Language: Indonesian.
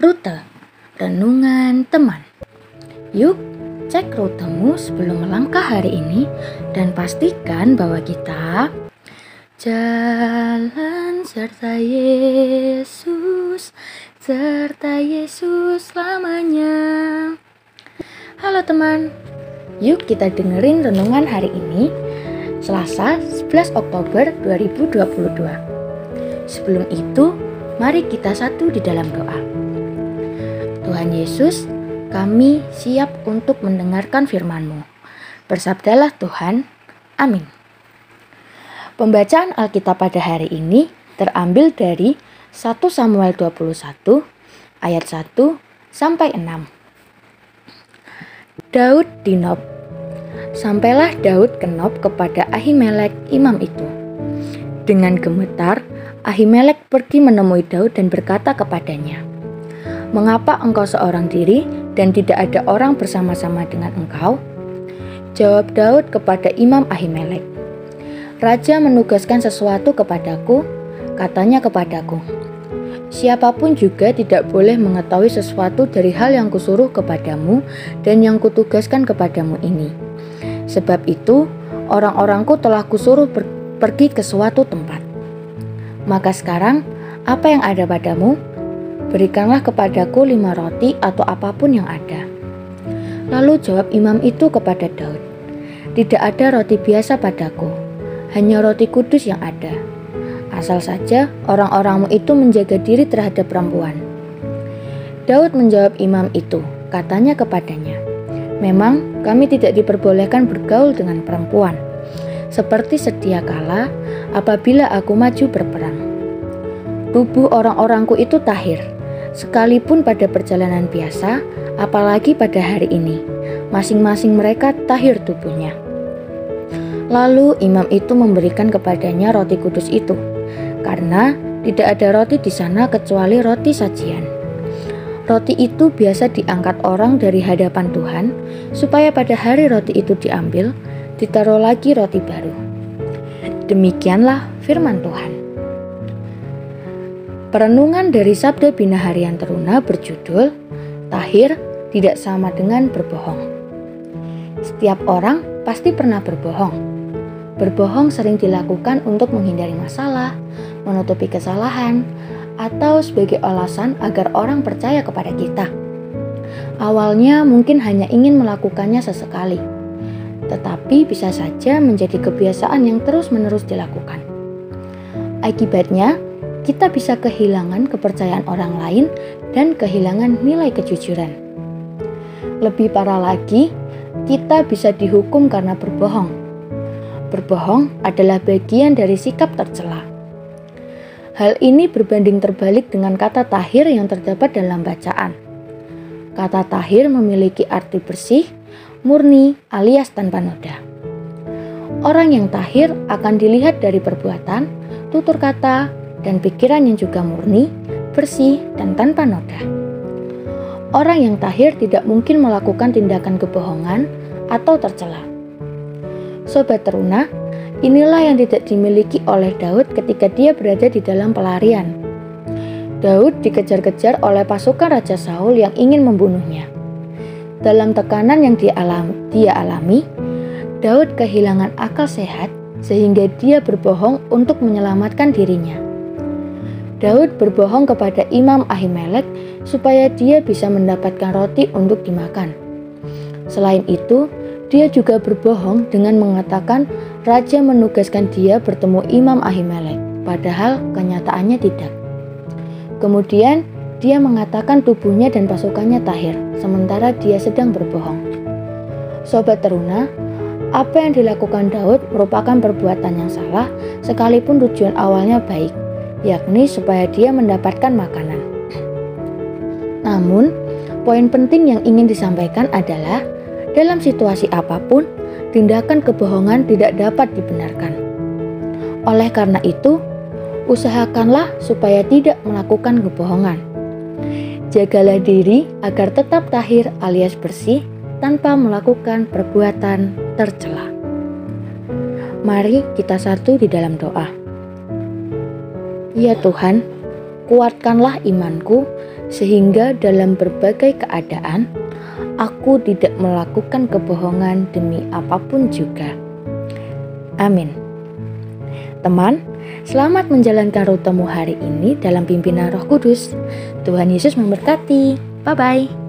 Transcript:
Rute Renungan Teman Yuk, cek rutemu sebelum melangkah hari ini dan pastikan bahwa kita jalan serta Yesus, serta Yesus selamanya. Halo teman, yuk kita dengerin renungan hari ini, Selasa 11 Oktober 2022. Sebelum itu, mari kita satu di dalam doa. Tuhan Yesus, kami siap untuk mendengarkan firman-Mu. Bersabdalah Tuhan, amin. Pembacaan Alkitab pada hari ini terambil dari 1 Samuel 21 ayat 1 sampai 6. Daud di Nob Sampailah Daud ke Nob kepada Ahimelek imam itu. Dengan gemetar, Ahimelek pergi menemui Daud dan berkata kepadanya, Mengapa engkau seorang diri dan tidak ada orang bersama-sama dengan engkau? Jawab Daud kepada Imam Ahimelek. Raja menugaskan sesuatu kepadaku, katanya kepadaku. Siapa pun juga tidak boleh mengetahui sesuatu dari hal yang kusuruh kepadamu dan yang kutugaskan kepadamu ini. Sebab itu, orang-orangku telah kusuruh per pergi ke suatu tempat. Maka sekarang, apa yang ada padamu? Berikanlah kepadaku lima roti atau apa pun yang ada. Lalu jawab imam itu kepada Daud, Tidak ada roti biasa padaku, hanya roti kudus yang ada. Asal saja orang-orangmu itu menjaga diri terhadap perempuan. Daud menjawab imam itu, katanya kepadanya, Memang kami tidak diperbolehkan bergaul dengan perempuan, seperti sedia kala apabila aku maju berperang. Tubuh orang-orangku itu tahir, Sekalipun pada perjalanan biasa, apalagi pada hari ini, masing-masing mereka tahir tubuhnya. Lalu imam itu memberikan kepadanya roti kudus itu, karena tidak ada roti di sana kecuali roti sajian. Roti itu biasa diangkat orang dari hadapan Tuhan, supaya pada hari roti itu diambil, ditaruh lagi roti baru. Demikianlah firman Tuhan. Perenungan dari Sabda Bina Harian Teruna berjudul Tahir tidak sama dengan berbohong. Setiap orang pasti pernah berbohong. Berbohong sering dilakukan untuk menghindari masalah, menutupi kesalahan, atau sebagai alasan agar orang percaya kepada kita. Awalnya mungkin hanya ingin melakukannya sesekali, tetapi bisa saja menjadi kebiasaan yang terus-menerus dilakukan. Akibatnya, kita bisa kehilangan kepercayaan orang lain dan kehilangan nilai kejujuran. Lebih parah lagi, kita bisa dihukum karena berbohong. Berbohong adalah bagian dari sikap tercela. Hal ini berbanding terbalik dengan kata tahir yang terdapat dalam bacaan. Kata tahir memiliki arti bersih, murni, alias tanpa noda. Orang yang tahir akan dilihat dari perbuatan, tutur kata, dan pikiran yang juga murni, bersih, dan tanpa noda. Orang yang tahir tidak mungkin melakukan tindakan kebohongan atau tercela. Sobat teruna, inilah yang tidak dimiliki oleh Daud ketika dia berada di dalam pelarian. Daud dikejar-kejar oleh pasukan Raja Saul yang ingin membunuhnya. Dalam tekanan yang dia alami, Daud kehilangan akal sehat sehingga dia berbohong untuk menyelamatkan dirinya. Daud berbohong kepada Imam Ahimelek supaya dia bisa mendapatkan roti untuk dimakan. Selain itu, dia juga berbohong dengan mengatakan raja menugaskan dia bertemu Imam Ahimelek, padahal kenyataannya tidak. Kemudian, dia mengatakan tubuhnya dan pasukannya tahir, sementara dia sedang berbohong. Sobat teruna, apa yang dilakukan Daud merupakan perbuatan yang salah, sekalipun tujuan awalnya baik yakni supaya dia mendapatkan makanan. Namun, poin penting yang ingin disampaikan adalah dalam situasi apa pun, tindakan kebohongan tidak dapat dibenarkan. Oleh karena itu, usahakanlah supaya tidak melakukan kebohongan. Jagalah diri agar tetap tahir alias bersih tanpa melakukan perbuatan tercela. Mari kita satu di dalam doa. Ya Tuhan, kuatkanlah imanku sehingga dalam berbagai keadaan aku tidak melakukan kebohongan demi apa pun juga. Amin. Teman, selamat menjalankan rutemu hari ini dalam pimpinan Roh Kudus. Tuhan Yesus memberkati. Bye bye.